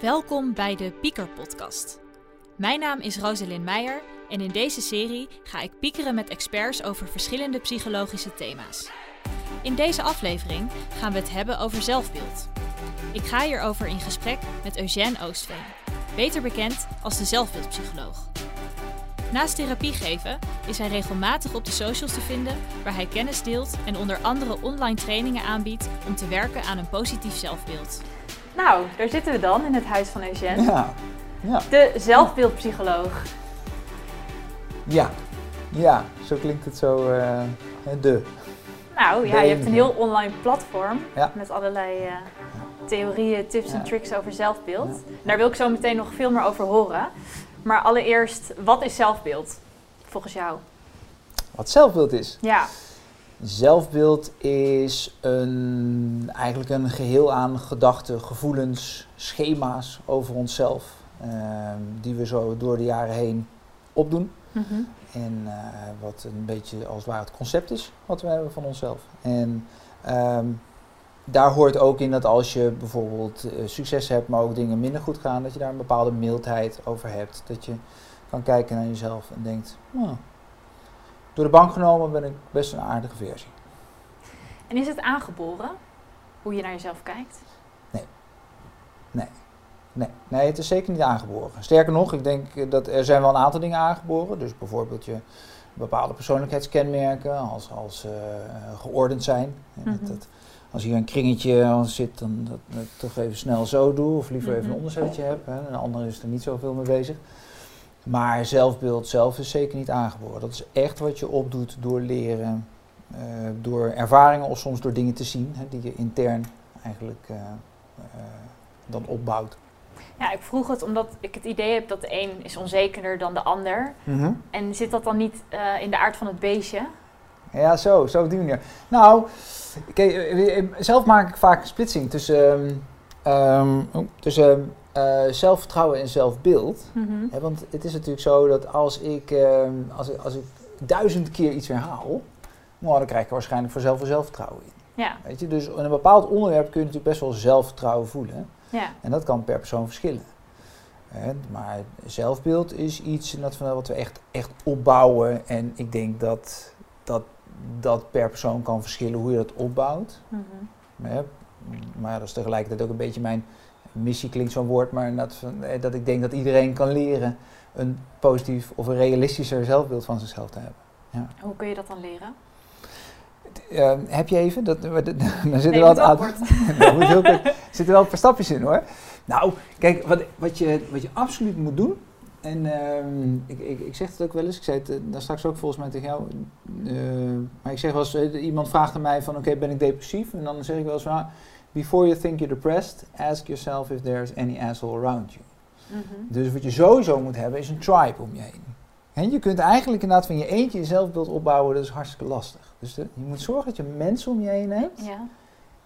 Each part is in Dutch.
Welkom bij de Pieker Podcast. Mijn naam is Rosalind Meijer en in deze serie ga ik piekeren met experts over verschillende psychologische thema's. In deze aflevering gaan we het hebben over zelfbeeld. Ik ga hierover in gesprek met Eugène Oostveen, beter bekend als de zelfbeeldpsycholoog. Naast therapie geven is hij regelmatig op de socials te vinden waar hij kennis deelt en onder andere online trainingen aanbiedt om te werken aan een positief zelfbeeld. Nou, daar zitten we dan in het huis van Eugène. Ja. ja. De zelfbeeldpsycholoog. Ja. Ja, zo klinkt het zo. Uh, de. Nou ja, je hebt een heel online platform met allerlei uh, theorieën, tips en tricks over zelfbeeld. Daar wil ik zo meteen nog veel meer over horen. Maar allereerst, wat is zelfbeeld volgens jou? Wat zelfbeeld is? Ja. Zelfbeeld is een, eigenlijk een geheel aan gedachten, gevoelens, schema's over onszelf. Ehm, die we zo door de jaren heen opdoen. Mhm. En uh, wat een beetje als het ware het concept is wat we hebben van onszelf. En ehm, daar hoort ook in dat als je bijvoorbeeld uh, succes hebt, maar ook dingen minder goed gaan, dat je daar een bepaalde mildheid over hebt. Dat je kan kijken naar jezelf en denkt, nou, door de bank genomen ben ik best een aardige versie. En is het aangeboren, hoe je naar jezelf kijkt? Nee. Nee. Nee, nee, het is zeker niet aangeboren. Sterker nog, ik denk dat er zijn wel een aantal dingen aangeboren. Dus bijvoorbeeld je bepaalde persoonlijkheidskenmerken als, als uh, geordend zijn. Mm dat, als hier een kringetje zit, dan dat, dat toch even snel zo doe. Of liever even een mhm. onderzetje heb. Hè. Een ander is er niet zoveel mee bezig. Maar zelfbeeld zelf is zeker niet aangeboren. Dat is echt wat je opdoet door leren, uh, door ervaringen of soms door dingen te zien hè, die je intern eigenlijk uh, uh, dan opbouwt. Ja, ik vroeg het omdat ik het idee heb dat de een is onzekerder dan de ander. Mm En zit dat dan niet in de aard van het beestje? Ja, zo, zo op die manier. Nou, kijk, zelf maak ik vaak een splitsing tussen, um, tussen uh, zelfvertrouwen en zelfbeeld. Mm want het is natuurlijk zo dat als ik, uh, als, ik, als ik duizend keer iets herhaal, nou, dan krijg ik waarschijnlijk vanzelf zelfvertrouwen in. Ja. Weet je? Dus in een bepaald onderwerp kun je natuurlijk best wel zelfvertrouwen voelen. Ja. En dat kan per persoon verschillen. maar zelfbeeld is iets dat, wat we echt, echt opbouwen. En ik denk dat, dat dat per persoon kan verschillen hoe je dat opbouwt. Mm maar, maar dat is tegelijkertijd ook een beetje mijn missie klinkt zo'n woord, maar dat, eh, dat ik denk dat iedereen kan leren een positief of een realistischer zelfbeeld van zichzelf te hebben. Ja. Hoe kun je dat dan leren? Uh, heb je even? Dat, dat, dan zitten wel er zitten wel een paar stapjes in hoor. Nou, kijk, wat, wat, je, wat je absoluut moet doen. En uh, ik, ik, ik, zeg het ook wel eens, ik zei het uh, daar straks ook volgens mij tegen jou. maar ik zeg wel eens, iemand vraagt aan mij van oké, ben ik depressief? En dan zeg ik wel eens van, ah, Before you think you're depressed, ask yourself if there's any asshole around you. Mhm. Dus wat je sowieso moet hebben is een tribe om je heen. En je kunt eigenlijk inderdaad van je eentje je zelfbeeld opbouwen, dat is hartstikke lastig. Dus je moet zorgen dat je mensen om je heen hebt ja.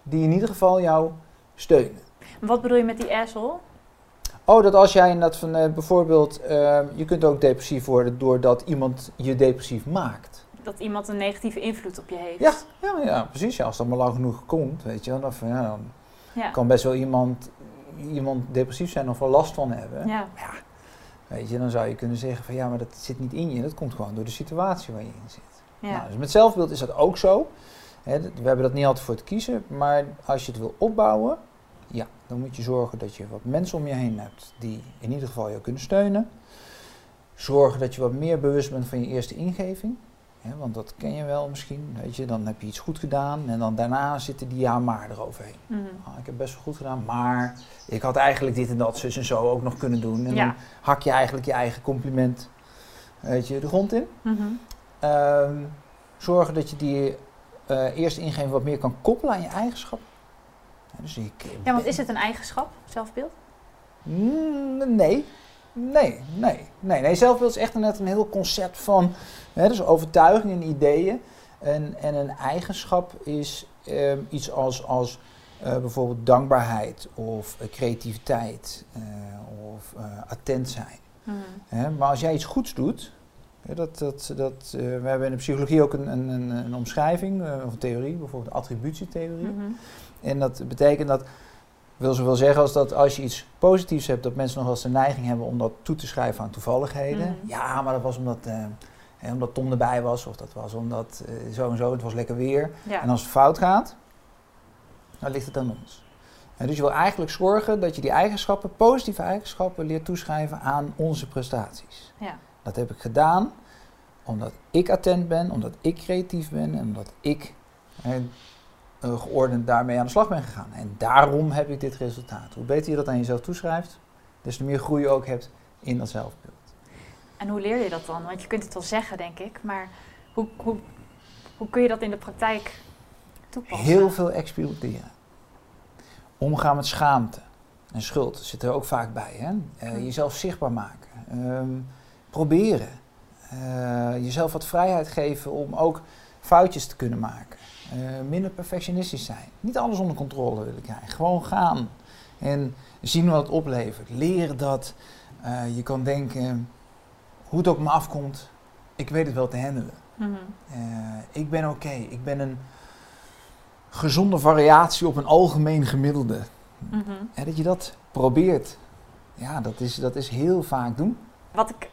die in ieder geval jou steunen. Wat bedoel je met die asshole? Oh, dat als jij inderdaad van uh, bijvoorbeeld, uh, je kunt ook depressief worden doordat iemand je depressief maakt dat iemand een negatieve invloed op je heeft. Ja, ja, ja precies. Ja, als dat maar lang genoeg komt, weet je, dan, ja, dan ja. kan best wel iemand, iemand depressief zijn of wel last van hebben. Ja. ja. Weet je, dan zou je kunnen zeggen van ja, maar dat zit niet in je. Dat komt gewoon door de situatie waar je in zit. Nou, dus met zelfbeeld is dat ook zo. we hebben dat niet altijd voor te kiezen, maar als je het wil opbouwen, ja, dan moet je zorgen dat je wat mensen om je heen hebt die in ieder geval jou kunnen steunen. Zorgen dat je wat meer bewust bent van je eerste ingeving want dat ken je wel misschien, weet je, dan heb je iets goed gedaan en dan daarna zitten die ja maar eroverheen. Mm ik heb best wel goed gedaan, maar ik had eigenlijk dit en dat, zus en zo ook nog kunnen doen. En dan hak je eigenlijk je eigen compliment, weet je, de grond in. Mm zorgen dat je die uh, eerste ingeving wat meer kan koppelen aan je eigenschap. Ja, dus ik, ja, want is het een eigenschap, zelfbeeld? Mm, nee, Nee, nee, nee, nee. Zelfbeeld is echt net een heel concept van hè, dus overtuiging en ideeën. En, en een eigenschap is ehm, iets als, als uh, bijvoorbeeld dankbaarheid of uh, creativiteit uh, of attent zijn. Mm. Hè, maar als jij iets goeds doet, dat, dat, dat, we hebben in de psychologie ook een, een, een, een omschrijving of een theorie, bijvoorbeeld de attributietheorie. Mm -hmm. En dat betekent dat wil zoveel zeggen als dat als je iets positiefs hebt, dat mensen nog wel eens de neiging hebben om dat toe te schrijven aan toevalligheden. Mhm. Ja, maar dat was omdat, eh, omdat Tom erbij was, of dat was omdat eh, zo en zo, het was lekker weer. Ja. En als het fout gaat, dan ligt het aan ons. En dus je wil eigenlijk zorgen dat je die eigenschappen, positieve eigenschappen, leert toeschrijven aan onze prestaties. Ja. Dat heb ik gedaan omdat ik attent ben, omdat ik creatief ben en omdat ik eh, geordend daarmee aan de slag ben gegaan. En daarom heb ik dit resultaat. Hoe beter je dat aan jezelf toeschrijft, des te meer groei je ook hebt in dat zelfbeeld. En hoe leer je dat dan? Want je kunt het wel zeggen, denk ik, maar hoe, hoe, hoe kun je dat in de praktijk toepassen? Heel veel experimenteren. Omgaan met schaamte en schuld zit er ook vaak bij. Hè? Eh, Hm. jezelf zichtbaar maken. Ehm, proberen. Eh, jezelf wat vrijheid geven om ook foutjes te kunnen maken. Eh, minder perfectionistisch zijn. Niet alles onder controle willen krijgen. Gewoon gaan. En zien wat het oplevert. Leren dat eh, je kan denken, hoe het ook me afkomt, ik weet het wel te handelen. Mhm. Eh, ik ben oké. Ik ben een gezonde variatie op een algemeen gemiddelde. Mhm. En dat je dat probeert, ja, dat is, dat is heel vaak doen. Wat ik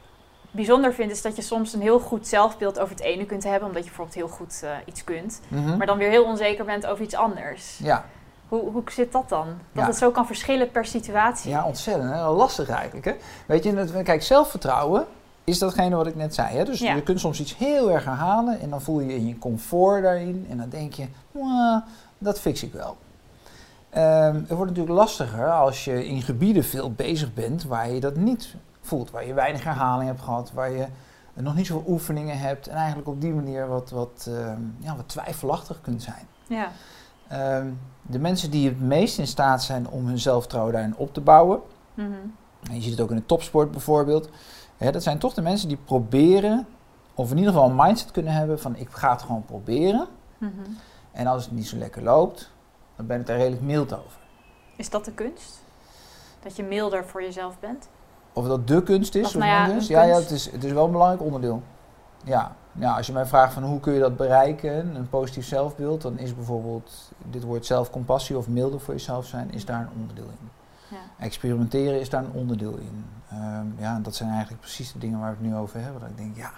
bijzonder vind, is dat je soms een heel goed zelfbeeld over het ene kunt hebben, omdat je bijvoorbeeld heel goed eh, iets kunt, Mhm. maar dan weer heel onzeker bent over iets anders. Ja, Hoe, hoe zit dat dan? Dat Ja. het zo kan verschillen per situatie. ja, ontzettend. Hè? Lastig eigenlijk. Hè? Weet je, kijk, zelfvertrouwen is datgene wat ik net zei. Hè? Dus Ja. je kunt soms iets heel erg herhalen en dan voel je in je comfort daarin. En dan denk je, "Mwah, dat fix ik wel. Ehm, het wordt natuurlijk lastiger als je in gebieden veel bezig bent waar je dat niet voelt. Waar je weinig herhaling hebt gehad, waar je nog niet zoveel oefeningen hebt. En eigenlijk op die manier wat, wat, ehm, ja, wat twijfelachtig kunt zijn. Ja. Ehm, de mensen die het meest in staat zijn om hun zelfvertrouwen daarin op te bouwen. Mhm. En je ziet het ook in de topsport bijvoorbeeld. Hè, dat zijn toch de mensen die proberen, of in ieder geval een mindset kunnen hebben van ik ga het gewoon proberen. Mhm. En als het niet zo lekker loopt, dan ben ik daar redelijk mild over. Is dat de kunst? Dat je milder voor jezelf bent? Of dat de kunst is, Of of nou ja, kunst. Ja, ja het, is, het is wel een belangrijk onderdeel. Ja. ja, als je mij vraagt van hoe kun je dat bereiken, een positief zelfbeeld, dan is bijvoorbeeld dit woord zelfcompassie of milder voor jezelf zijn, is daar een onderdeel in. Ja. Experimenteren is daar een onderdeel in. Ehm, ja, en dat zijn eigenlijk precies de dingen waar we het nu over hebben. Dat ik denk, ja,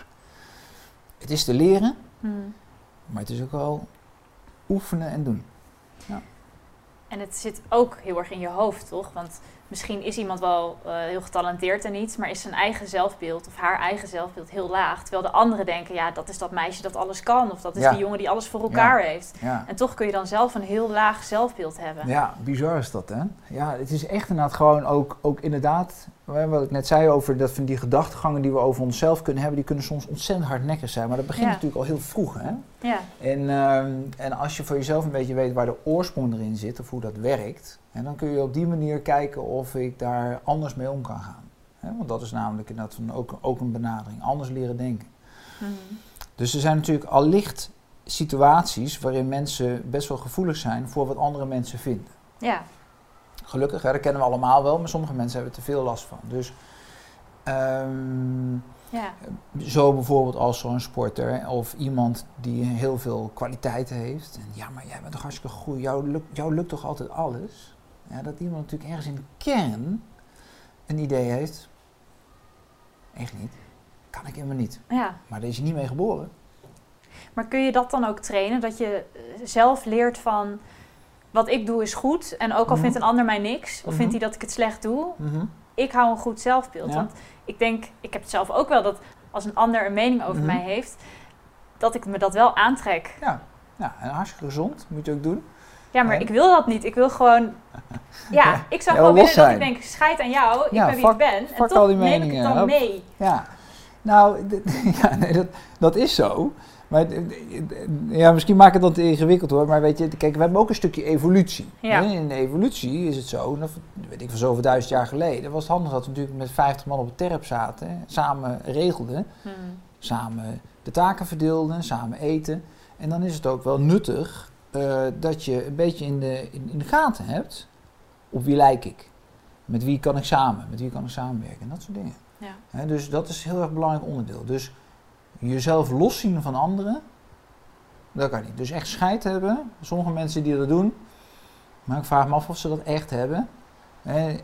het is te leren, Mhm. maar het is ook wel oefenen en doen. En het zit ook heel erg in je hoofd, toch? Want misschien is iemand wel eh, heel getalenteerd en iets, maar is zijn eigen zelfbeeld of haar eigen zelfbeeld heel laag. Terwijl de anderen denken, ja, dat is dat meisje dat alles kan. Of dat is Ja. die jongen die alles voor elkaar heeft. Ja. En toch kun je dan zelf een heel laag zelfbeeld hebben. Ja, bizar is dat, hè? Ja, het is echt inderdaad gewoon ook, ook inderdaad, wat ik net zei over dat van die gedachtegangen die we over onszelf kunnen hebben, die kunnen soms ontzettend hardnekkig zijn. Maar dat begint natuurlijk al heel vroeg, hè? Ja, En, ehm, en als je voor jezelf een beetje weet waar de oorsprong erin zit of hoe dat werkt, en dan kun je op die manier kijken of ik daar anders mee om kan gaan. Want dat is namelijk inderdaad van ook, ook een benadering, anders leren denken. Mhm. Dus er zijn natuurlijk allicht situaties waarin mensen best wel gevoelig zijn voor wat andere mensen vinden. ja. Gelukkig, hè, dat kennen we allemaal wel, maar sommige mensen hebben er te veel last van. Dus ehm, ja. zo bijvoorbeeld als zo'n sporter of iemand die heel veel kwaliteiten heeft. En ja, maar jij bent toch hartstikke goed, jou, jou lukt toch altijd alles? Ja, dat iemand natuurlijk ergens in de kern een idee heeft. Echt niet. Kan ik helemaal niet. ja. Maar daar is je niet mee geboren. Maar kun je dat dan ook trainen? Dat je eh, zelf leert van wat ik doe is goed. En ook al Mhm. vindt een ander mij niks, of Mhm. vindt hij dat ik het slecht doe, Mhm. ik hou een goed zelfbeeld. Ja. Want ik denk, ik heb het zelf ook wel dat als een ander een mening over Mhm. mij heeft, dat ik me dat wel aantrek. Ja. ja, en hartstikke gezond, moet je ook doen. Ja, maar ik wil dat niet. Ik wil gewoon. Ja, ik zou Ja, gewoon willen dat ik denk: scheid aan jou, ik Ja, ben wie fuck- ik ben. En toch al die neem ik het dan mee. Ja, nou, ja, nee, dat, dat is zo. Maar ja, misschien maak ik het dan te ingewikkeld hoor. Maar weet je, kijk, we hebben ook een stukje evolutie. Ja. In de evolutie is het zo, dat, weet ik van zoveel duizend jaar geleden, was het handig dat we natuurlijk met 50 man op een terp zaten, hè, samen regelden, Hmm. samen de taken verdeelden, samen eten. En dan is het ook wel nuttig eh, dat je een beetje in de, in, in de gaten hebt op wie lijk ik. Met wie kan ik samen, met wie kan ik samenwerken en dat soort dingen. Ja. Dus dat is een heel erg belangrijk onderdeel. Dus jezelf loszien van anderen, dat kan niet. Dus echt scheid hebben. Sommige mensen die dat doen, Maar ik vraag me af of ze dat echt hebben.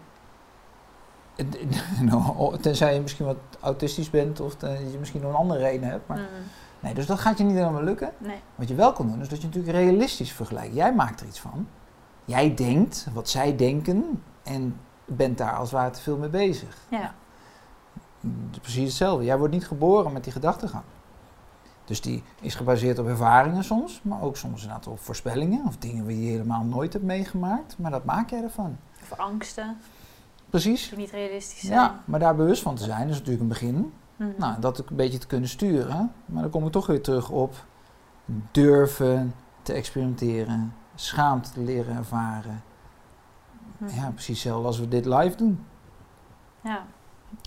Nou, tenzij je misschien wat autistisch bent of je misschien nog een andere reden hebt. Maar, Mm. Nee, dus dat gaat je niet helemaal lukken. Nee. Wat je wel kan doen, is dat je natuurlijk realistisch vergelijkt. Jij maakt er iets van. Jij denkt wat zij denken en bent daar als het ware te veel mee bezig. Ja. Precies hetzelfde. Jij wordt niet geboren met die gedachtegang. Dus die is gebaseerd op ervaringen soms, maar ook soms inderdaad op voorspellingen of dingen die je helemaal nooit hebt meegemaakt. Maar dat maak jij ervan. Of angsten, Precies. die niet realistisch zijn. Ja, maar daar bewust van te zijn is natuurlijk een begin. Mhm. Nou, dat een beetje te kunnen sturen. Maar dan kom ik toch weer terug op durven te experimenteren, schaamte te leren ervaren. Mhm. Ja, precies hetzelfde als we dit live doen. Ja.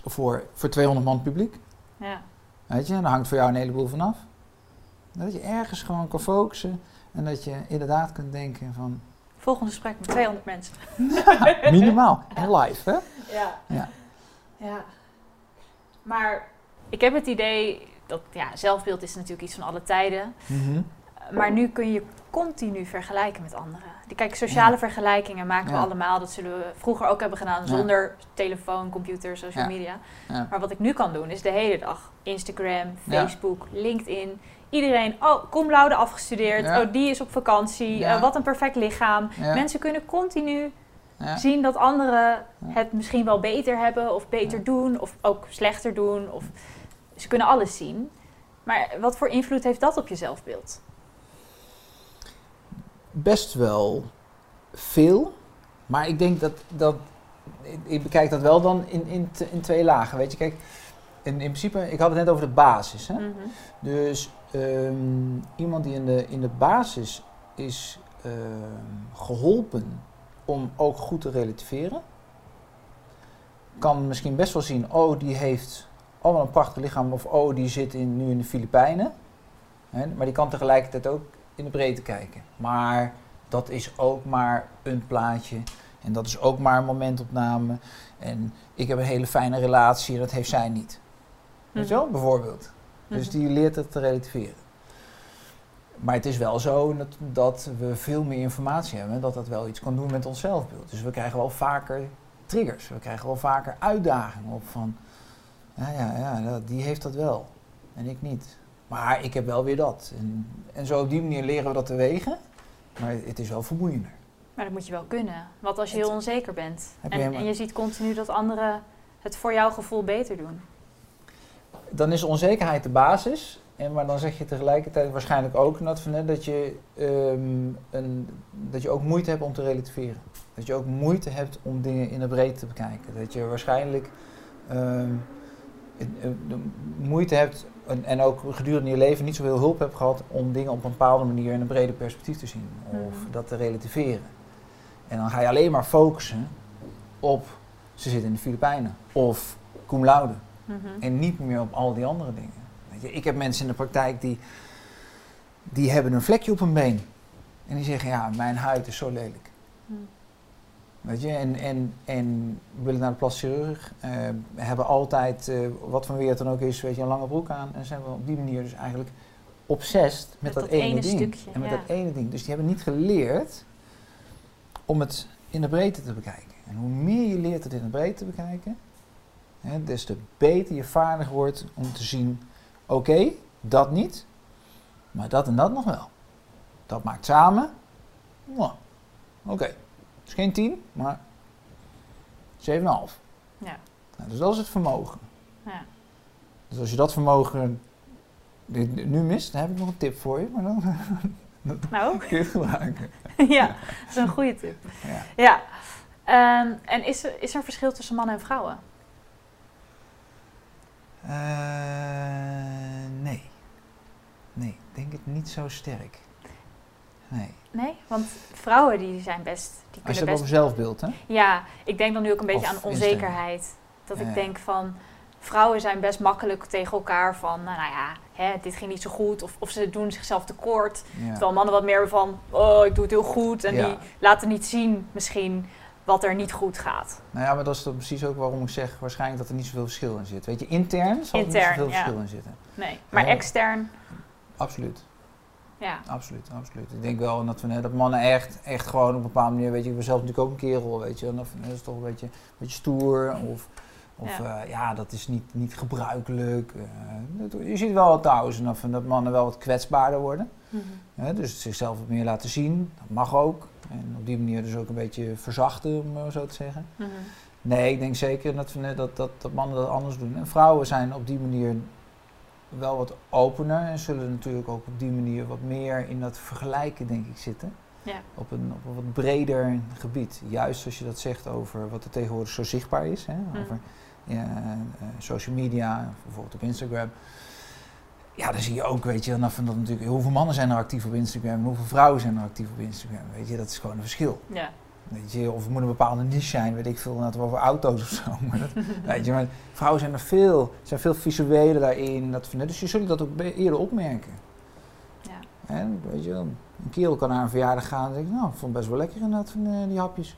Voor, voor 200 man publiek. Ja. Weet je, daar hangt voor jou een heleboel vanaf. Dat je ergens gewoon kan focussen en dat je inderdaad kunt denken van Volgende gesprek met 200 mensen. minimaal en live, hè? Ja. Ja. ja. Maar ik heb het idee dat ja, zelfbeeld is natuurlijk iets van alle tijden. Mhm. Maar nu kun je continu vergelijken met anderen. Die, kijk, sociale Ja. vergelijkingen maken we allemaal. Dat zullen we vroeger ook hebben gedaan Ja. zonder telefoon, computer, social media. Maar wat ik nu kan doen is de hele dag Instagram. Facebook, LinkedIn. Iedereen, oh, cum laude afgestudeerd. Oh, die is op vakantie. Eh, wat een perfect lichaam. Mensen kunnen continu zien dat anderen het misschien wel beter hebben of beter doen of ook slechter doen. Of, ze kunnen alles zien. Maar wat voor invloed heeft dat op je zelfbeeld? Best wel veel, maar ik denk dat, dat ik, bekijk dat wel dan in, in, in twee lagen. Weet je, kijk, in, in principe, ik had het net over de basis. Hè? Mhm. Dus ehm, iemand die in de, in de basis is ehm, geholpen om ook goed te relativeren, kan misschien best wel zien, oh die heeft allemaal een prachtig lichaam of oh die zit in, nu in de Filipijnen. Hè, maar die kan tegelijkertijd ook in de breedte kijken. Maar dat is ook maar een plaatje en dat is ook maar een momentopname. En ik heb een hele fijne relatie en dat heeft zij niet. Weet je wel, bijvoorbeeld. Dus Mhm. die leert het te relativeren. Maar het is wel zo dat, dat we veel meer informatie hebben, dat dat wel iets kan doen met ons zelfbeeld. Dus we krijgen wel vaker triggers, we krijgen wel vaker uitdagingen op van, ja, ja, ja, die heeft dat wel en ik niet. Maar ik heb wel weer dat. En, en zo op die manier leren we dat te wegen, maar het is wel vermoeiender. Maar dat moet je wel kunnen. Wat als je Het- heel onzeker bent en, je helemaal- en je ziet continu dat anderen het voor jouw gevoel beter doen. dan is onzekerheid de basis. En, maar dan zeg je tegelijkertijd waarschijnlijk ook dat, van, hè, dat, je, ehm, een, dat je ook moeite hebt om te relativeren. Dat je ook moeite hebt om dingen in de breedte te bekijken. Dat je waarschijnlijk ehm, eh, moeite hebt en, en ook gedurende je leven niet zoveel hulp hebt gehad om dingen op een bepaalde manier in een breder perspectief te zien. Of Mhm. dat te relativeren. En dan ga je alleen maar focussen op ze zitten in de Filipijnen of cum laude. Mhm. En niet meer op al die andere dingen. Weet je, ik heb mensen in de praktijk die, die hebben een vlekje op hun been. En die zeggen, ja, mijn huid is zo lelijk. Weet je, en, en, en willen naar de plastic chirurg, eh, hebben altijd, eh, wat voor weer het dan ook is, weet je, een lange broek aan. En zijn we op die manier dus eigenlijk obsessed met, Met dat, dat ene, ene ding. stukje, en met ja. dat ene ding. Dus die hebben niet geleerd om het in de breedte te bekijken. En hoe meer je leert het in de breedte te bekijken, hè, des te beter je vaardig wordt om te zien, oké, dat niet, maar dat en dat nog wel. Dat maakt samen, nou, oké, is geen 10, maar 7,5. Ja. Nou, dus dat is het vermogen. Ja. Dus als je dat vermogen nu mist, dan heb ik nog een tip voor je, maar dan Nou, kun je het gebruiken. ja, dat is een goede tip. Ja. Ja. Ehm, en is er, is er een verschil tussen mannen en vrouwen? Eh, nee. Nee, ik denk het niet zo sterk. Nee. Nee? Want vrouwen die zijn best... Die Als je kunnen het best over zelfbeeld, hè? Ja, ik denk dan nu ook een beetje Of aan onzekerheid. Dat Ja, ik denk van, vrouwen zijn best makkelijk tegen elkaar van, nou, nou ja, hè, dit ging niet zo goed. Of, of ze doen zichzelf tekort. Ja. Terwijl mannen wat meer van, oh, ik doe het heel goed. En Ja. die laten niet zien misschien wat er niet goed gaat. Nou ja, maar dat is dan precies ook waarom ik zeg waarschijnlijk dat er niet zoveel verschil in zit. Weet je, intern zal er niet zoveel verschil in zitten. Nee, maar extern, Absoluut. Ja. Absoluut, absoluut. Ik denk wel dat, we, net- dat mannen echt, echt gewoon op een bepaalde manier, weet je, ik ben zelf natuurlijk ook een kerel, weet je, en dat is toch een beetje, een beetje stoer of, of Ja. ja. ja, dat is niet, niet gebruikelijk. eh, je ziet wel wat trouwens en dat, dat mannen wel wat kwetsbaarder worden. Mhm. Dus zichzelf wat meer laten zien, dat mag ook. En op die manier dus ook een beetje verzachten, om maar zo te zeggen. Mhm. Nee, ik denk zeker dat, we, dat, dat, dat mannen dat anders doen. En vrouwen zijn op die manier wel wat opener en zullen natuurlijk ook op die manier wat meer in dat vergelijken, denk ik, zitten. Ja. Op een, op een wat breder gebied. Juist als je dat zegt over wat er tegenwoordig zo zichtbaar is. Hè, Mhm. Over ja, eh, social media, bijvoorbeeld op Instagram. Ja, dan zie je ook, weet je, dan van dat natuurlijk, hoeveel mannen zijn er actief op Instagram en hoeveel vrouwen zijn er actief op Instagram. Weet je, dat is gewoon een verschil. Ja. Weet je, of het moet een bepaalde niche zijn, weet ik veel, net over auto's of zo. Maar dat, weet je, maar vrouwen zijn er veel, zijn veel visueler daarin. Dat, dus je zult dat ook eerder opmerken. Ja. En, weet je, een kerel kan naar een verjaardag gaan en denkt, nou, ik vond het best wel lekker inderdaad van eh, die hapjes.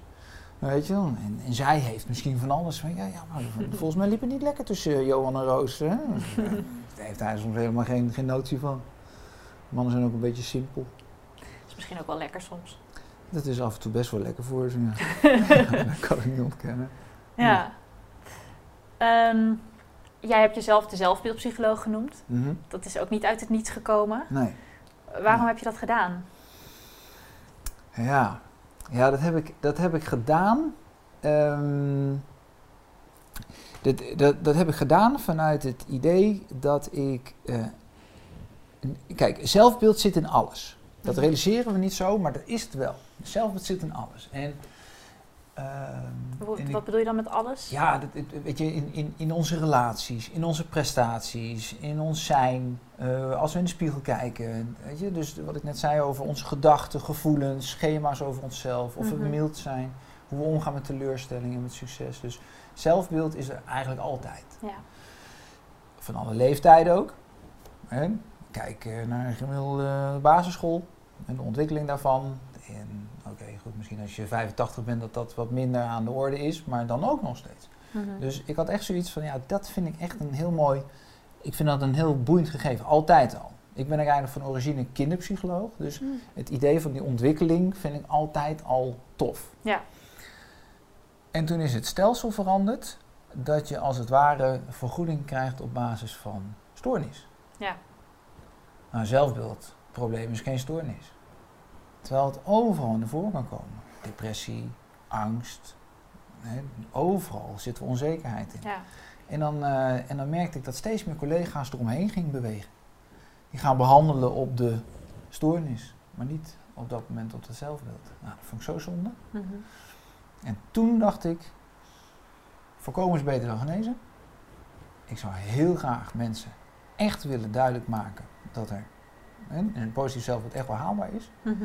Weet je wel, en, en zij heeft misschien van alles van, ja, ja, maar volgens mij liep het niet lekker tussen eh, Johan en Roos. Hè? Daar heeft hij soms helemaal geen, geen notie van. Mannen zijn ook een beetje simpel. Dat is misschien ook wel lekker soms. Dat is af en toe best wel lekker voor ze, dat kan ik niet ontkennen. Ja. Ehm, jij hebt jezelf de zelfbeeldpsycholoog genoemd. Mhm. Dat is ook niet uit het niets gekomen. Nee. Waarom Nee. heb je dat gedaan? Ja, ja dat, heb ik, dat heb ik gedaan. Ehm, dit, dat, dat heb ik gedaan vanuit het idee dat ik. eh, kijk, zelfbeeld zit in alles. Dat Mhm. realiseren we niet zo, maar dat is het wel. Zelfbeeld zit in alles. En, ehm, Wat, en wat bedoel je dan met alles? ja, dat, weet je, in, in, in onze relaties, in onze prestaties, in ons zijn, eh, als we in de spiegel kijken. Weet je, dus wat ik net zei over onze gedachten, gevoelens, schema's over onszelf, of Mhm. we mild zijn, hoe we omgaan met teleurstellingen, met succes. Dus zelfbeeld is er eigenlijk altijd. Ja. Van alle leeftijden ook. Hè? Kijk eh, naar een gemiddelde basisschool en de ontwikkeling daarvan. En oké, goed, misschien als je 85 bent dat dat wat minder aan de orde is, maar dan ook nog steeds. Mhm. Dus ik had echt zoiets van, ja, dat vind ik echt een heel mooi, ik vind dat een heel boeiend gegeven, altijd al. Ik ben eigenlijk van origine kinderpsycholoog, dus Mm. het idee van die ontwikkeling vind ik altijd al tof. Ja. En toen is het stelsel veranderd, dat je als het ware vergoeding krijgt op basis van stoornis. Ja. Nou, zelfbeeldprobleem is geen stoornis. Terwijl het overal naar voren kan komen. Depressie, angst, hè, overal zit er onzekerheid in. Ja. En dan, eh, en dan merkte ik dat steeds meer collega's eromheen gingen bewegen. Die gaan behandelen op de stoornis, maar niet op dat moment op het zelfbeeld. Nou, dat vond ik zo zonde. Mhm. En toen dacht ik, voorkomen is beter dan genezen. Ik zou heel graag mensen echt willen duidelijk maken dat er hè, een positief zelfbeeld echt wel haalbaar is. Mhm.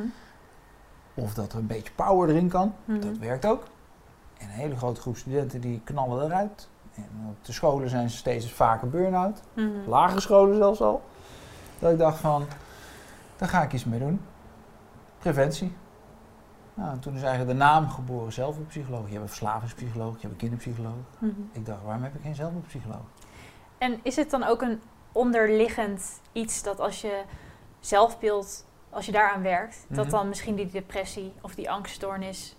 Of dat er een beetje power erin kan. Mhm. Dat werkt ook. En een hele grote groep studenten die knallen eruit. En op de scholen zijn ze steeds vaker burn-out. Mhm. Lagere scholen zelfs al. Dat ik dacht van, daar ga ik iets mee doen. Preventie. Nou, en toen is eigenlijk de naam geboren zelfhulppsycholoog. Je hebt een verslavingspsycholoog, je hebt een kinderpsycholoog. Mhm. Ik dacht, waarom heb ik geen zelfhulppsycholoog? En is het dan ook een onderliggend iets dat als je zelfbeeld, als je daaraan werkt, dat Mhm. dan misschien die depressie of die angststoornis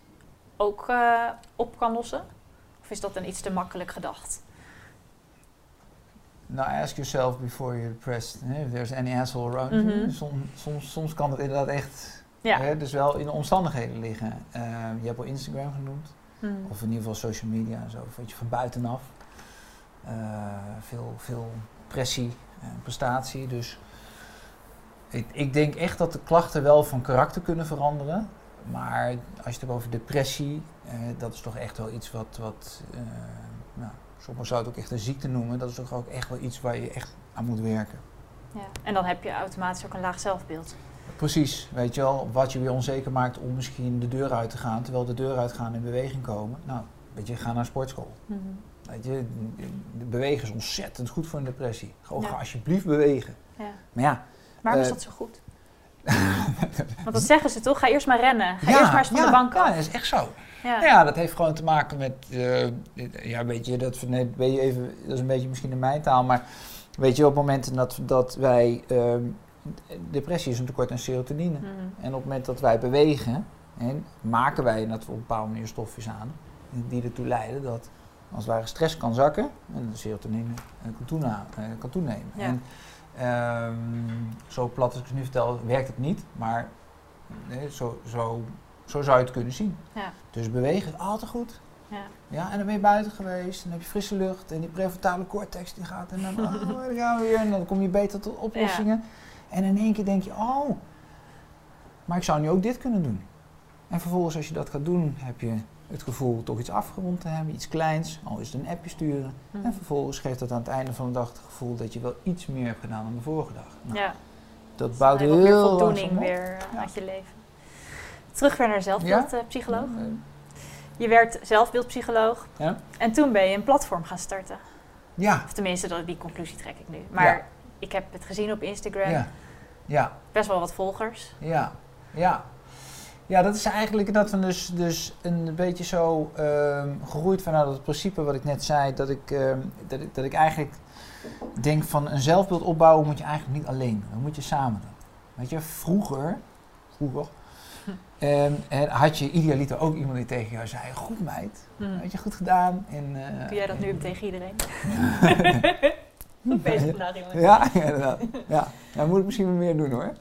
ook eh, op kan lossen? Of is dat dan iets te makkelijk gedacht? Nou, ask yourself before you're depressed. hè, If there's any asshole around Mhm. you. Soms, soms, soms kan het inderdaad echt Ja. hè, dus wel in de omstandigheden liggen. Eh, je hebt al Instagram genoemd. Mhm. Of in ieder geval social media en zo. Weet je, van buitenaf. Eh, veel, veel pressie en prestatie. Dus ik, ik denk echt dat de klachten wel van karakter kunnen veranderen. Maar als je het hebt over depressie, eh, dat is toch echt wel iets wat, wat eh, nou, sommigen zouden het ook echt een ziekte noemen. Dat is toch ook echt wel iets waar je echt aan moet werken. Ja. En dan heb je automatisch ook een laag zelfbeeld. Precies, weet je wel, wat je weer onzeker maakt om misschien de deur uit te gaan, terwijl de deur uitgaan en beweging komen. Nou, weet je, ga naar sportschool. Mhm. Weet je, bewegen is ontzettend goed voor een depressie. Gewoon Ja. ga alsjeblieft bewegen. Ja. Maar ja, Waarom is Eh, dat zo goed? Want dat zeggen ze toch? Ga eerst maar rennen. Ga eerst maar eens van ja, de bank Ja, af. dat is echt zo. Ja. Ja, dat heeft gewoon te maken met, eh, ja, weet je, dat, nee, weet je even, dat is een beetje misschien in mijn taal, maar weet je, op momenten dat, dat wij ehm, depressie is een tekort aan serotonine. Mhm. En op het moment dat wij bewegen, hè, maken wij dat op een bepaalde manier stofjes aan die ertoe leiden dat als het ware stress kan zakken en de serotonine eh, kan, toena- kan toenemen. Ja. En ehm, zo plat als ik het nu vertel, werkt het niet, maar nee, zo, zo, zo zou je het kunnen zien. Ja. Dus bewegen is altijd goed. Ja. Ja, en dan ben je buiten geweest, en dan heb je frisse lucht en die prefrontale cortex die gaat en dan, oh, dan gaan we weer en dan kom je beter tot oplossingen. En in één keer denk je, oh, maar ik zou nu ook dit kunnen doen. En vervolgens als je dat gaat doen, heb je het gevoel toch iets afgerond te hebben, iets kleins, al is het een appje sturen. Mhm. En vervolgens geeft dat aan het einde van de dag het gevoel dat je wel iets meer hebt gedaan dan de vorige dag. Nou, Ja. Dat Dus bouwt heel voldoening langzaam op. weer eh, Ja. uit je leven. Terug weer naar Ja? zelfbeeldpsycholoog. Eh, Je werd zelfbeeldpsycholoog Ja. en toen ben je een platform gaan starten. Ja, Of tenminste, dat, die conclusie trek ik nu. Maar ik heb het gezien op Instagram. ja, ja. Best wel wat volgers. Ja, ja. Ja, dat is eigenlijk dat we dus, dus een beetje zo ehm, gegroeid vanuit het principe wat ik net zei. Dat ik, ehm, dat ik, dat ik eigenlijk denk van een zelfbeeld opbouwen moet je eigenlijk niet alleen doen. Dat moet je samen doen. Weet je, vroeger, vroeger ehm, en had je idealiter ook iemand die tegen jou zei, goed meid, Hm. weet je, goed gedaan. En, eh, Doe jij dat nu en- tegen iedereen? Bezig vandaag iemand. Ja, ja, inderdaad. Ja, dat moet ik misschien wel meer doen hoor.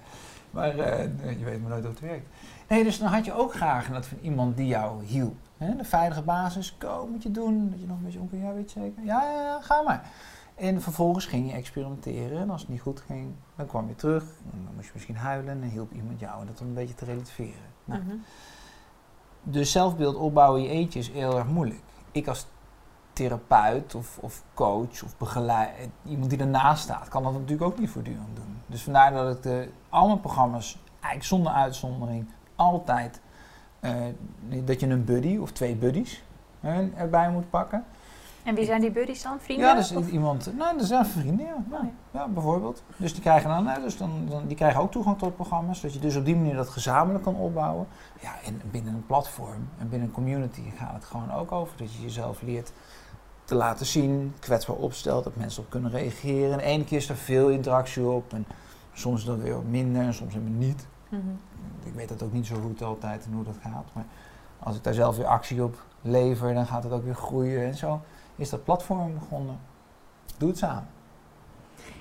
Maar eh, je weet maar nooit hoe het werkt. Nee, dus dan had je ook graag dat van iemand die jou hielp. Hè? De veilige basis, kom, moet je doen. Dat je nog een beetje onkel, ja, weet je zeker? Ja, ja, ja, ga maar. En vervolgens ging je experimenteren. En als het niet goed ging, dan kwam je terug. En dan moest je misschien huilen en hielp iemand jou. En dat om een beetje te relativeren. Nou, Mhm. dus zelfbeeld opbouwen in je eentje is heel erg moeilijk. Ik als therapeut of, of coach of begeleid, iemand die ernaast staat, kan dat natuurlijk ook niet voortdurend doen. Dus vandaar dat ik de, al mijn programma's, eigenlijk zonder uitzondering, altijd eh, dat je een buddy of twee buddies erbij moet pakken. En wie zijn die buddies dan? Vrienden? Ja, dus Of- iemand, nou, dat zijn vrienden, ja. Oh, ja. bijvoorbeeld. Dus die krijgen dan, dus dan, dan, die krijgen ook toegang tot programma's, dat je dus op die manier dat gezamenlijk kan opbouwen. Ja, en binnen een platform en binnen een community gaat het gewoon ook over dat je jezelf leert te laten zien, kwetsbaar opstelt, dat mensen op kunnen reageren. En ene keer is er veel interactie op en soms dan weer wat minder en soms helemaal niet. Mhm. Ik weet dat ook niet zo goed altijd en hoe dat gaat, maar als ik daar zelf weer actie op lever, dan gaat het ook weer groeien en zo. Is dat platform begonnen. Doe het samen.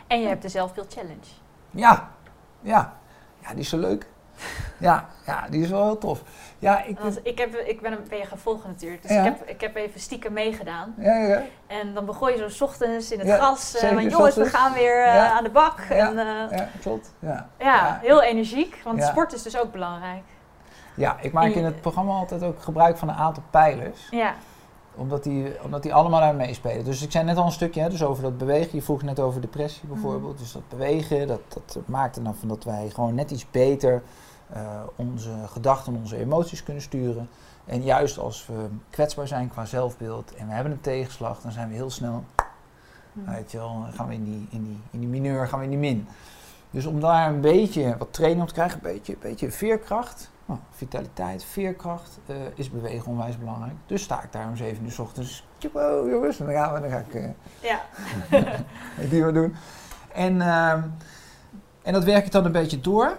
En je hebt de zelfbeeld challenge. Ja, ja. Ja, die is zo leuk. Ja, ja, die is wel heel tof. Ja, ik... Ik, heb, ik ben, een- ben je gaan volgen natuurlijk. Dus Ja. ik, heb, ik heb even stiekem meegedaan. Ja, ja, En dan begon je zo 's ochtends in het gras. eh, van, jongens, we gaan weer eh, aan de bak. Ja. En, ja, klopt. Ja. ja, heel energiek. Want sport is dus ook belangrijk. ja, ik maak in het programma altijd ook gebruik van een aantal pijlers. Ja. Omdat die, omdat die allemaal daar meespelen. Dus ik zei net al een stukje hè, dus over dat bewegen. Je vroeg net over depressie bijvoorbeeld. Dus dat bewegen, dat, dat maakt er dan van dat wij gewoon net iets beter onze gedachten en onze emoties kunnen sturen. En juist als we kwetsbaar zijn qua zelfbeeld en we hebben een tegenslag, dan zijn we heel snel, Mhm. weet je wel, gaan we in die, in, die, in die mineur, gaan we in die min. Dus om daar een beetje wat training op te krijgen, een beetje, een beetje veerkracht, nou, vitaliteit, veerkracht, eh, is bewegen onwijs belangrijk. Dus sta ik daar om 7 uur s ochtends, tjoepo, jongens, en dan gaan we, dan ga ik eh, Ja. die we doen. En, ehm, en dat werk ik dan een beetje door.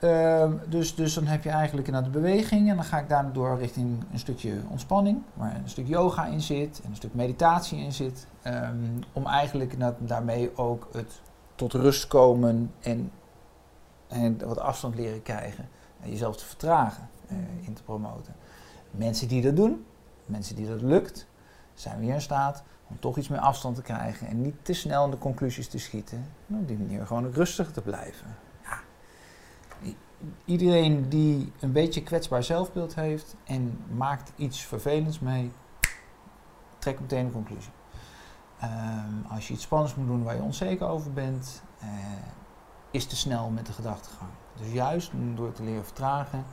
Ehm, dus, dus dan heb je eigenlijk inderdaad de beweging en dan ga ik daardoor richting een stukje ontspanning, waar een stuk yoga in zit en een stuk meditatie in zit. ehm, om eigenlijk daarmee ook het tot rust komen en, en wat afstand leren krijgen en jezelf te vertragen eh, in te promoten. Mensen die dat doen, mensen die dat lukt, zijn weer in staat om toch iets meer afstand te krijgen en niet te snel in de conclusies te schieten. En op die manier gewoon rustig te blijven. Ja. Iedereen die een beetje kwetsbaar zelfbeeld heeft en maakt iets vervelends mee, trek meteen een conclusie. Ehm, als je iets spannends moet doen waar je onzeker over bent, eh, is te snel met de gedachtegang. Dus juist door te leren vertragen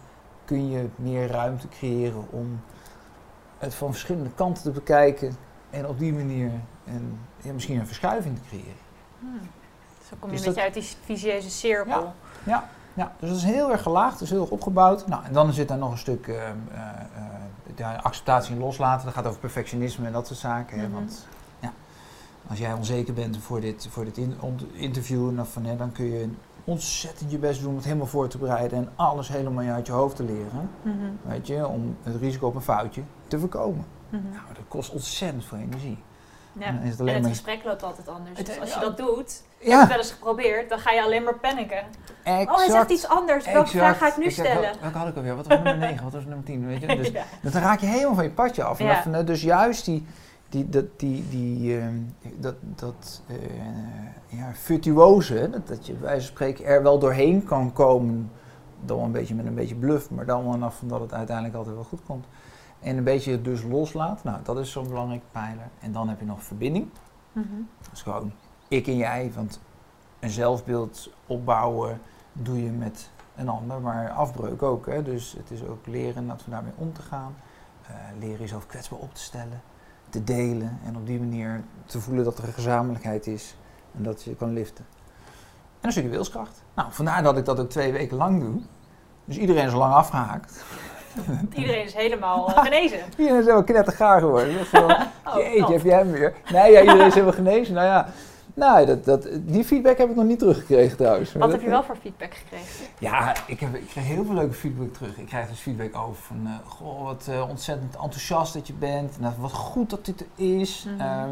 kun je meer ruimte creëren om het van verschillende kanten te bekijken en op die manier een, ja, misschien een verschuiving te creëren. Hmm. Zo kom je Dus een beetje uit die vicieuze cirkel. Ja, dus dat is heel erg gelaagd, dat is heel erg opgebouwd. Nou, en dan zit daar nog een stuk eh, eh, eh, ja, acceptatie en loslaten. Dat gaat over perfectionisme en dat soort zaken. hè, Mhm. Want ja, als jij onzeker bent voor dit, voor dit in- interview, dan, van, hè, dan kun je ontzettend je best doen om het helemaal voor te bereiden en alles helemaal uit je hoofd te leren. Mhm. Weet je, om het risico op een foutje te voorkomen. Mhm. Nou, dat kost ontzettend veel energie. Ja. En het En gesprek loopt altijd anders. Het- Dus als je ja. dat doet, ik heb het Ja, wel eens geprobeerd, dan ga je alleen maar panikken. exact. Oh, hij zegt iets anders. Welke exact. vraag ga ik nu Exact. stellen? Wel- Welke had ik alweer? Wat was nummer 9? Wat was nummer 10? Weet je? Dus, Ja. dan raak je helemaal van je padje af. Ja. dat dus juist die, die, dat, die, die, ehm, dat, dat eh, ja, virtuoze, dat, dat je bij wijze van spreken er wel doorheen kan komen, dan wel een beetje met een beetje bluff, maar dan wel vanaf dat het uiteindelijk altijd wel goed komt. En een beetje het dus loslaat, nou dat is zo'n belangrijke pijler. En dan heb je nog verbinding. Mhm. Dat is gewoon ik en jij, want een zelfbeeld opbouwen doe je met een ander, maar afbreuk ook. Hè? Dus het is ook leren dat we daarmee om te gaan. Eh, leren jezelf kwetsbaar op te stellen, te delen en op die manier te voelen dat er een gezamenlijkheid is en dat je kan liften. En een stukje wilskracht. Nou, vandaar dat ik dat ook twee weken lang doe. Dus iedereen is lang afgehaakt. Iedereen is helemaal eh, genezen. Iedereen is helemaal knettergaar geworden. Dat is wel- Oh, Jeetje, oh. heb jij hem weer? Nee, ja, iedereen is helemaal genezen. Nou ja, nou, dat, dat, die feedback heb ik nog niet teruggekregen trouwens. Wat heb je wel voor feedback gekregen? Ja, ik, heb, ik krijg heel veel leuke feedback terug. Ik krijg dus feedback over van, eh, goh, wat eh, ontzettend enthousiast dat je bent. En dat- wat goed dat dit er is. Mhm. Ehm,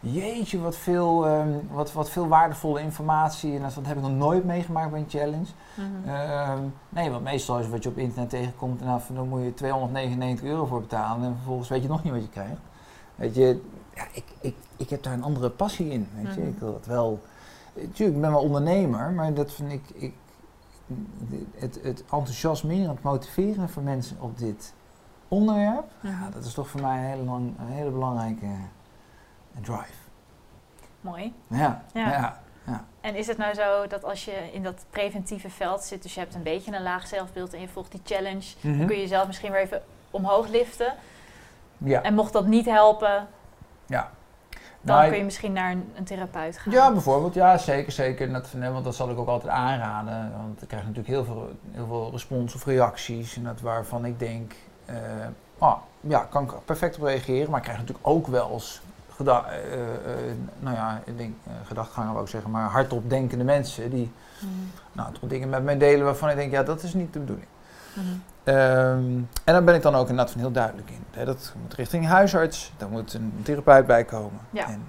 jeetje, wat veel, ehm, wat, wat veel waardevolle informatie. En dat, dat heb ik nog nooit meegemaakt bij een challenge. Mhm. Ehm, nee, want meestal is wat je op internet tegenkomt, en dan, dan moet je 299 euro voor betalen en vervolgens weet je nog niet wat je krijgt. Weet je, ja, ik, ik, ik heb daar een andere passie in. Weet je, Mhm. ik wil dat wel. Natuurlijk, ik ben wel ondernemer, maar dat vind ik, ik het, het enthousiasmeren, het motiveren van mensen op dit onderwerp, ja, Mhm. dat is toch voor mij een hele, lang, een hele belangrijke drive. Mooi. Ja, Ja. ja. En is het nou zo dat als je in dat preventieve veld zit, dus je hebt een beetje een laag zelfbeeld en je volgt die challenge, Mhm. dan kun je jezelf misschien weer even omhoog liften. ja. En mocht dat niet helpen, ja. Dan Nou, kun je misschien naar een, een therapeut gaan. Ja, bijvoorbeeld. Ja, zeker. zeker. Dat, nee, want dat zal ik ook altijd aanraden. Want ik krijg natuurlijk heel veel, heel veel respons of reacties. En dat waarvan ik denk, eh ah, ja, kan ik perfect op reageren. Maar ik krijg natuurlijk ook wel eens geda- eh, nou ja, ik denk, gedachtgangen wou ik zeggen, maar hardop denkende mensen die Mhm. nou, toch dingen met mij delen waarvan ik denk, ja, dat is niet de bedoeling. Mhm. Ehm, en daar ben ik dan ook inderdaad van heel duidelijk in. Hè, dat moet richting huisarts, daar moet een therapeut bij komen. Ja. En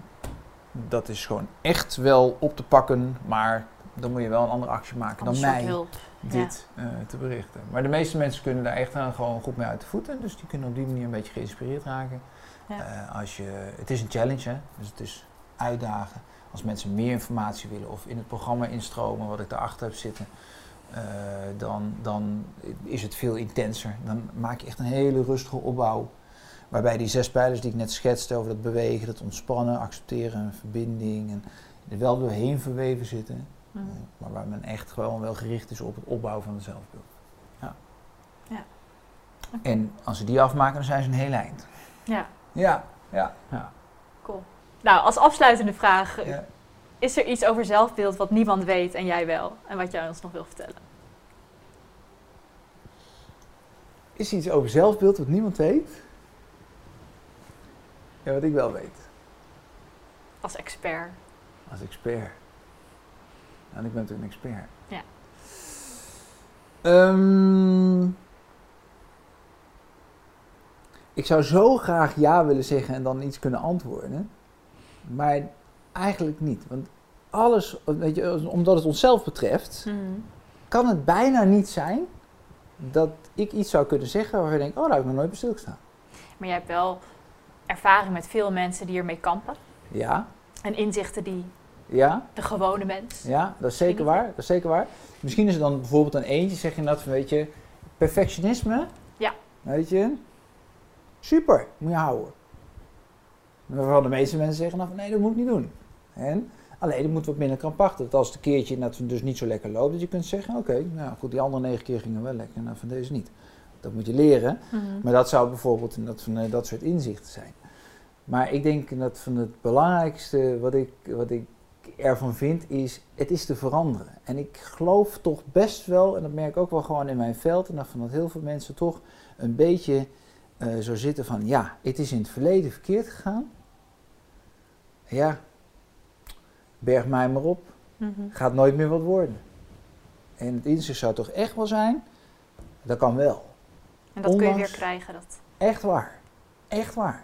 dat is gewoon echt wel op te pakken, maar dan moet je wel een andere actie maken dan mij hulp. dit eh, te berichten. Maar de meeste mensen kunnen daar echt aan gewoon goed mee uit de voeten. Dus die kunnen op die manier een beetje geïnspireerd raken. Ja. Eh, als je, het is een challenge, hè? dus het is uitdagen. Als mensen meer informatie willen of in het programma instromen wat ik daarachter heb zitten, eh, dan, dan is het veel intenser. Dan maak je echt een hele rustige opbouw. Waarbij die zes pijlers die ik net schetste over dat bewegen, dat ontspannen, accepteren, verbinding en er wel doorheen verweven zitten. Mhm. Eh, maar waar men echt gewoon wel gericht is op het opbouwen van het zelfbeeld. Ja. Ja. En als ze die afmaken, dan zijn ze een heel eind. Ja, Ja, ja, ja. cool. Nou, als afsluitende vraag, ja. Is er iets over zelfbeeld wat niemand weet en jij wel? En wat jij ons nog wil vertellen? Is er iets over zelfbeeld wat niemand weet? Ja, wat ik wel weet. Als expert. Als expert. En ik ben natuurlijk een expert. Ja. Ehm, ik zou zo graag ja willen zeggen en dan iets kunnen antwoorden. Maar eigenlijk niet. Want alles, weet je, omdat het onszelf betreft, Mhm. kan het bijna niet zijn dat ik iets zou kunnen zeggen waarvan ik denk, oh, daar heb ik nog nooit bij stilgestaan. Maar jij hebt wel ervaring met veel mensen die ermee kampen. Ja, En inzichten die ja, de gewone mens. ja, dat is zeker waar. Dat is zeker waar. Misschien is er dan bijvoorbeeld een eentje, zeg je dat van, weet je, perfectionisme. Ja. Weet je, super, moet je houden. Waarvan de meeste mensen zeggen dan nee, dat moet ik niet doen. En alleen, dat moet wat minder krampachtig. Dat als het een keertje dat het dus niet zo lekker loopt, dat je kunt zeggen, oké, nou goed, die andere negen keer gingen wel lekker, nou van deze niet. Dat moet je leren. Mhm. Maar dat zou bijvoorbeeld dat, van, eh, dat soort inzichten zijn. Maar ik denk dat van het belangrijkste wat ik, wat ik ervan vind is, het is te veranderen. En ik geloof toch best wel, en dat merk ik ook wel gewoon in mijn veld, en dat van dat heel veel mensen toch een beetje eh, zo zitten van, ja, het is in het verleden verkeerd gegaan. Ja, berg mij maar op, Mhm. gaat nooit meer wat worden. en het inzicht zou toch echt wel zijn, dat kan wel. En dat kun je weer krijgen. Dat, Echt waar. Echt waar.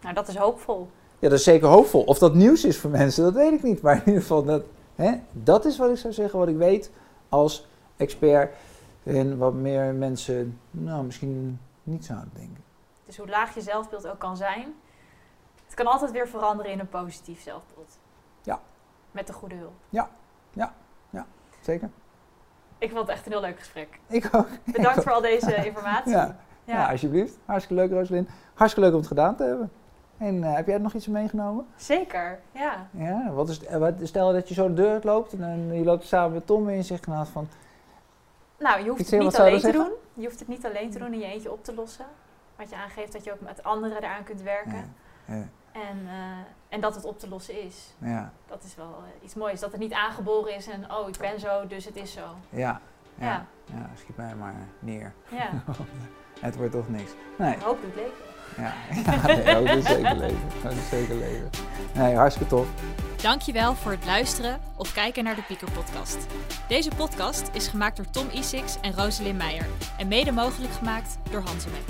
nou, dat is hoopvol. Ja, dat is zeker hoopvol. Of dat nieuws is voor mensen, dat weet ik niet. Maar in ieder geval, dat, hè, dat is wat ik zou zeggen, wat ik weet als expert. En wat meer mensen, nou, misschien niet zouden denken. Dus hoe laag je zelfbeeld ook kan zijn, het kan altijd weer veranderen in een positief zelfbeeld. Ja. Met de goede hulp. Zeker? Ik vond het echt een heel leuk gesprek. Ik ook. Bedankt voor al deze informatie. Ja, ja. alsjeblieft. Hartstikke leuk, Rosalyn. Hartstikke leuk om het gedaan te hebben. En eh, heb jij er nog iets meegenomen? Zeker, ja. Ja, wat is, eh, wat, stel dat je zo de deur uitloopt en je loopt samen met Tom en je zegt nou van... Nou, je hoeft het niet alleen te zeggen? doen. Je hoeft het niet alleen te doen in je eentje op te lossen. Wat je aangeeft dat je ook met anderen eraan kunt werken. Ja, ja, En, eh, en dat het op te lossen is. ja, Dat is wel eh, iets moois. Dat het niet aangeboren is en oh, ik ben zo, dus het is zo. ja, ja, Ja. ja, schiet mij maar neer. Ja, Het wordt toch niks. Nee, ik hoop doet leven. ja, ja nee, is zeker leven. Dat is zeker leven. Nee, hartstikke tof. Dankjewel voor het luisteren of kijken naar de Pieker podcast. Deze podcast is gemaakt door Tom Isix en Roselyn Meijer en mede mogelijk gemaakt door Hansemek.